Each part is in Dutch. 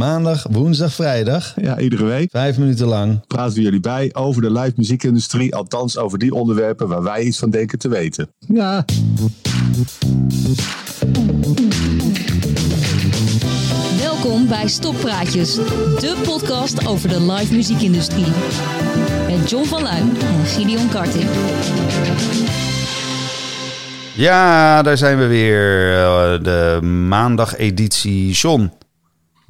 Maandag, woensdag, vrijdag. Ja, iedere week. Vijf minuten lang. Praten we jullie bij over de live muziekindustrie. Althans over die onderwerpen waar wij iets van denken te weten. Ja. Welkom bij Stoppraatjes, de podcast over de live muziekindustrie. Met John van Luijn en Gideon Karting. Ja, daar zijn we weer. eh, De maandag-editie. John,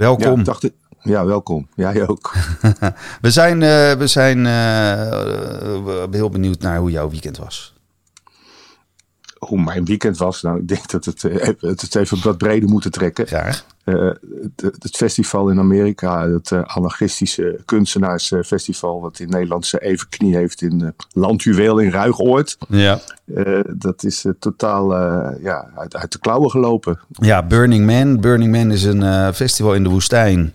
welkom. Ja, dacht ik- ja, welkom. Jij ook. We zijn, eh, we zijn eh, heel benieuwd naar hoe jouw weekend was. Hoe mijn weekend was. Nou, ik denk dat het, eh, het even wat breder moeten trekken. Graag. Eh, het, het festival in Amerika, het eh, anarchistische kunstenaarsfestival, wat in Nederland zijn even knie heeft in eh, Landjuweel in Ruigoord. Ja. Dat is totaal ja, uit, uit de klauwen gelopen. ja, Burning Man. Burning Man is een festival in de woestijn.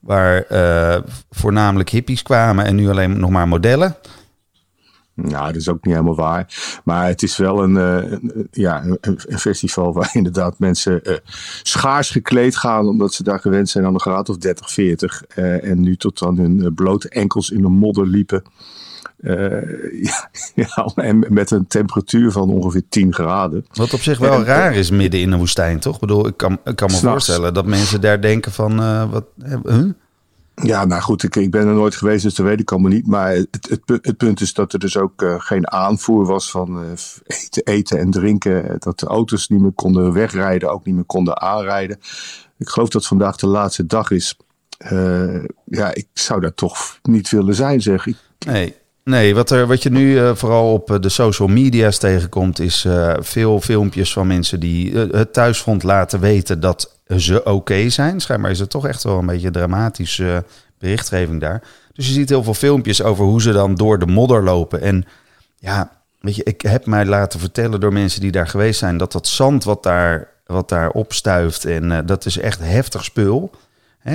Waar voornamelijk hippies kwamen en nu alleen nog maar modellen. Nou, dat is ook niet helemaal waar. Maar het is wel een, eh, ja, een, een festival waar inderdaad mensen eh, schaars gekleed gaan. Omdat ze daar gewend zijn aan een graad of 30, 40. eh, en nu tot aan hun blote enkels in de modder liepen. Ja, ja, en met een temperatuur van ongeveer 10 graden. Wat op zich wel En- raar is midden in een woestijn, toch? Ik bedoel, ik kan, ik kan me voorstellen dat mensen daar denken van... wat, huh? Ja, nou goed, ik, ik ben er nooit geweest, dus dat weet ik allemaal niet. Maar het, het, het punt is dat er dus ook eh, geen aanvoer was van eh, eten, eten en drinken. Eh, Dat de auto's niet meer konden wegrijden, ook niet meer konden aanrijden. Ik geloof dat vandaag de laatste dag is. Ja, ik zou daar toch niet willen zijn, zeg ik. Nee, nee wat, er, wat je nu vooral op de social media's tegenkomt... is veel filmpjes van mensen die het thuisfront laten weten dat ze oké zijn. Schijnbaar is het toch echt wel een beetje dramatische eh, berichtgeving daar. Dus je ziet heel veel filmpjes over hoe ze dan door de modder lopen. En ja, weet je, ik heb mij laten vertellen door mensen die daar geweest zijn... dat dat zand wat daar, wat daar opstuift, en eh, dat is echt heftig spul...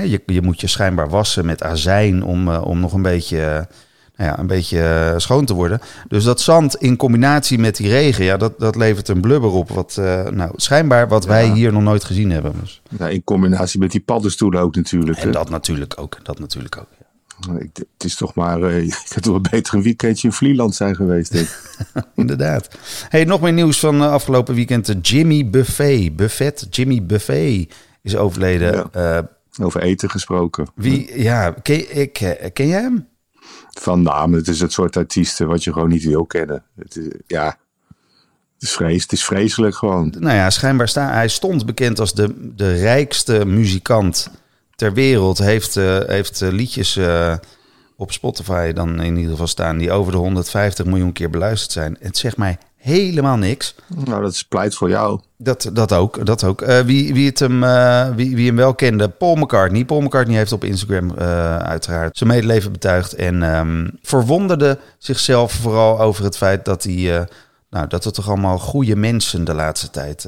Je, je moet je schijnbaar wassen met azijn om, eh, om nog een beetje, nou ja, een beetje eh, schoon te worden. Dus dat zand in combinatie met die regen, ja, dat, dat levert een blubber op. Wat, eh, nou, schijnbaar wat wij hier nog nooit gezien hebben. Dus. In combinatie met die paddenstoelen ook natuurlijk. En hè. dat natuurlijk ook. Dat natuurlijk ook. ja. Ik, het is toch maar, eh ik had wel beter een weekendje in Vlieland zijn geweest, denk. Inderdaad. Hey, nog meer nieuws van eh, afgelopen weekend. Jimmy Buffet, Buffet, Jimmy Buffet is overleden. Ja. Over eten gesproken. wie, ja, ken, ik, ken jij hem? Van naam. Het is het soort artiesten wat je gewoon niet wil kennen. Het is, ja, het is, het is vreselijk gewoon. Nou ja, schijnbaar sta, hij stond bekend als de, de rijkste muzikant ter wereld. Heeft, eh, heeft eh, liedjes eh, op Spotify dan in ieder geval staan die over de 150 miljoen keer beluisterd zijn. Het zegt mij helemaal niks. Nou, dat is pleit voor jou. Dat, dat ook. Dat ook. Eh, wie, wie, het hem, eh, wie, wie hem wel kende, Paul McCartney. Paul McCartney heeft op Instagram eh, uiteraard zijn medeleven betuigd. En ehm, verwonderde zichzelf vooral over het feit dat, hij, nou, dat er toch allemaal goede mensen de laatste tijd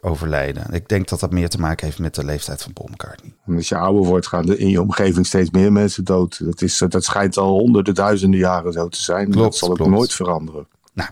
overlijden. Ik denk dat dat meer te maken heeft met de leeftijd van Paul McCartney. Als je ouder wordt, gaan er in je omgeving steeds meer mensen dood. Dat, is, dat schijnt al honderden, duizenden jaren zo te zijn. Klopt, dat zal ook klopt. nooit veranderen. Nou,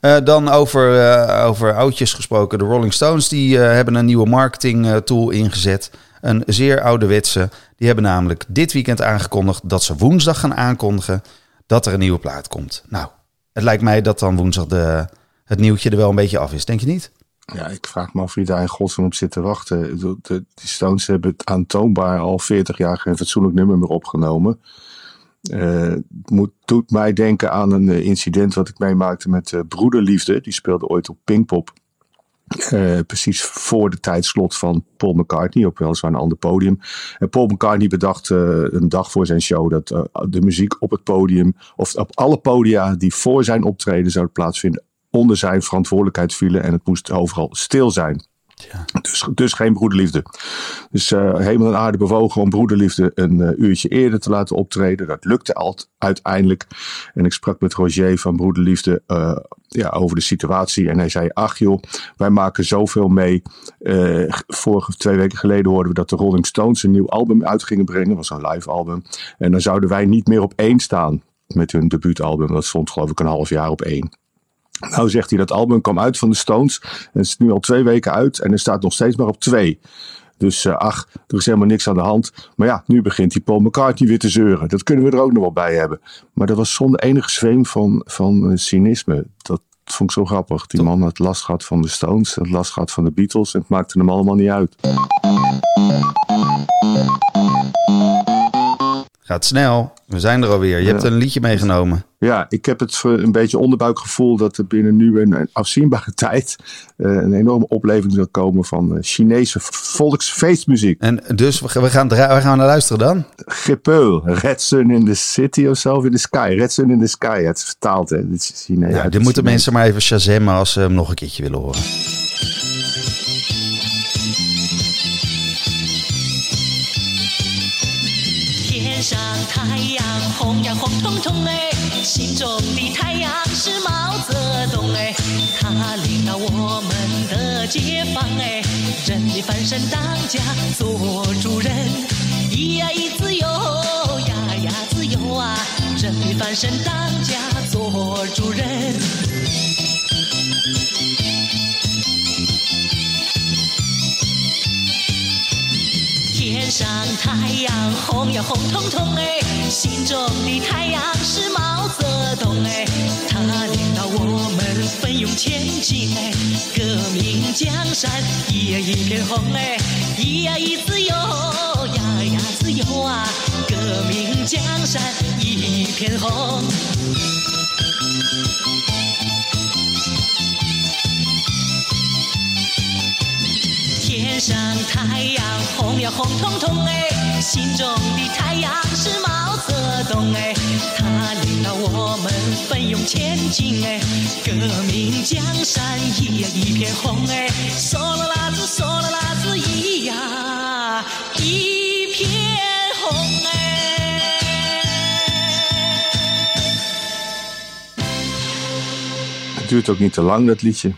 eh, dan over, eh, over oudjes gesproken. De Rolling Stones die, eh, hebben een nieuwe marketing tool ingezet. Een zeer ouderwetse. Die hebben namelijk dit weekend aangekondigd dat ze woensdag gaan aankondigen dat er een nieuwe plaat komt. Nou, het lijkt mij dat dan woensdag de, het nieuwtje er wel een beetje af is. Denk je niet? Ja, ik vraag me af wie daar in godsnaam op zit te wachten. De, Stones hebben het aantoonbaar al 40 jaar geen fatsoenlijk nummer meer opgenomen. Moet, doet mij denken aan een eh, incident wat ik meemaakte met eh, Broederliefde. Die speelde ooit op Pinkpop. Precies voor de tijdslot van Paul McCartney, op weliswaar een ander podium. En Paul McCartney bedacht een dag voor zijn show dat de muziek op het podium, of op alle podia die voor zijn optreden zouden plaatsvinden, onder zijn verantwoordelijkheid vielen. En het moest overal stil zijn. Dus, dus geen broederliefde. Dus eh, hemel en aarde bewogen om broederliefde een eh, uurtje eerder te laten optreden. Dat lukte alt, uiteindelijk. En ik sprak met Roger van broederliefde eh, ja, over de situatie. En hij zei, ach joh, wij maken zoveel mee. Vorige twee weken geleden hoorden we dat de Rolling Stones een nieuw album uit gingen brengen. Was een live album. En dan zouden wij niet meer op één staan met hun debuutalbum. Dat stond geloof ik een half jaar op één. Nou zegt hij dat album kwam uit van de Stones. En is nu al twee weken uit en er staat nog steeds maar op twee. Dus uh, ach, er is helemaal niks aan de hand. Maar ja, nu begint die Paul McCartney weer te zeuren. Dat kunnen we er ook nog wel bij hebben. Maar dat was zonder enige zweem van, van uh, cynisme. Dat vond ik zo grappig. Die man had last gehad van de Stones, had last gehad van de Beatles. En het maakte hem allemaal niet uit. Gaat snel. We zijn er alweer. Je Ja. hebt een liedje meegenomen. Ja, ik heb het voor een beetje onderbuikgevoel dat er binnen nu een afzienbare tijd uh, een enorme opleving zal komen van uh, Chinese volksfeestmuziek. En dus we, we gaan, waar gaan we naar luisteren dan? Gepeul, Red Sun in the City of zo, in the Sky. Red Sun in the Sky, het is vertaald hè. Dit is Chinees. Ja, dit moeten mensen maar even shazammen als ze hem nog een keertje willen horen. 天上太阳红呀红彤彤哎，心中的太阳是毛泽东哎，他领导我们的解放哎，人民翻身当家做主人，咿呀咿自由呀呀自由啊，人民翻身当家做主人。上太阳红呀红彤彤哎，心中的太阳是毛泽东哎，他领导我们奋勇前进哎，革命江山一呀一片红哎，咿呀咿自由呀呀自由啊，革命江山一片红。天上太阳红呀红彤彤哎，心中的太阳是毛泽东哎，他领导我们奋勇前进哎，革命江山一呀一片红哎，嗦啦啦子嗦啦啦子咿呀一片红哎。Het duurt ook niet te lang dat liedje.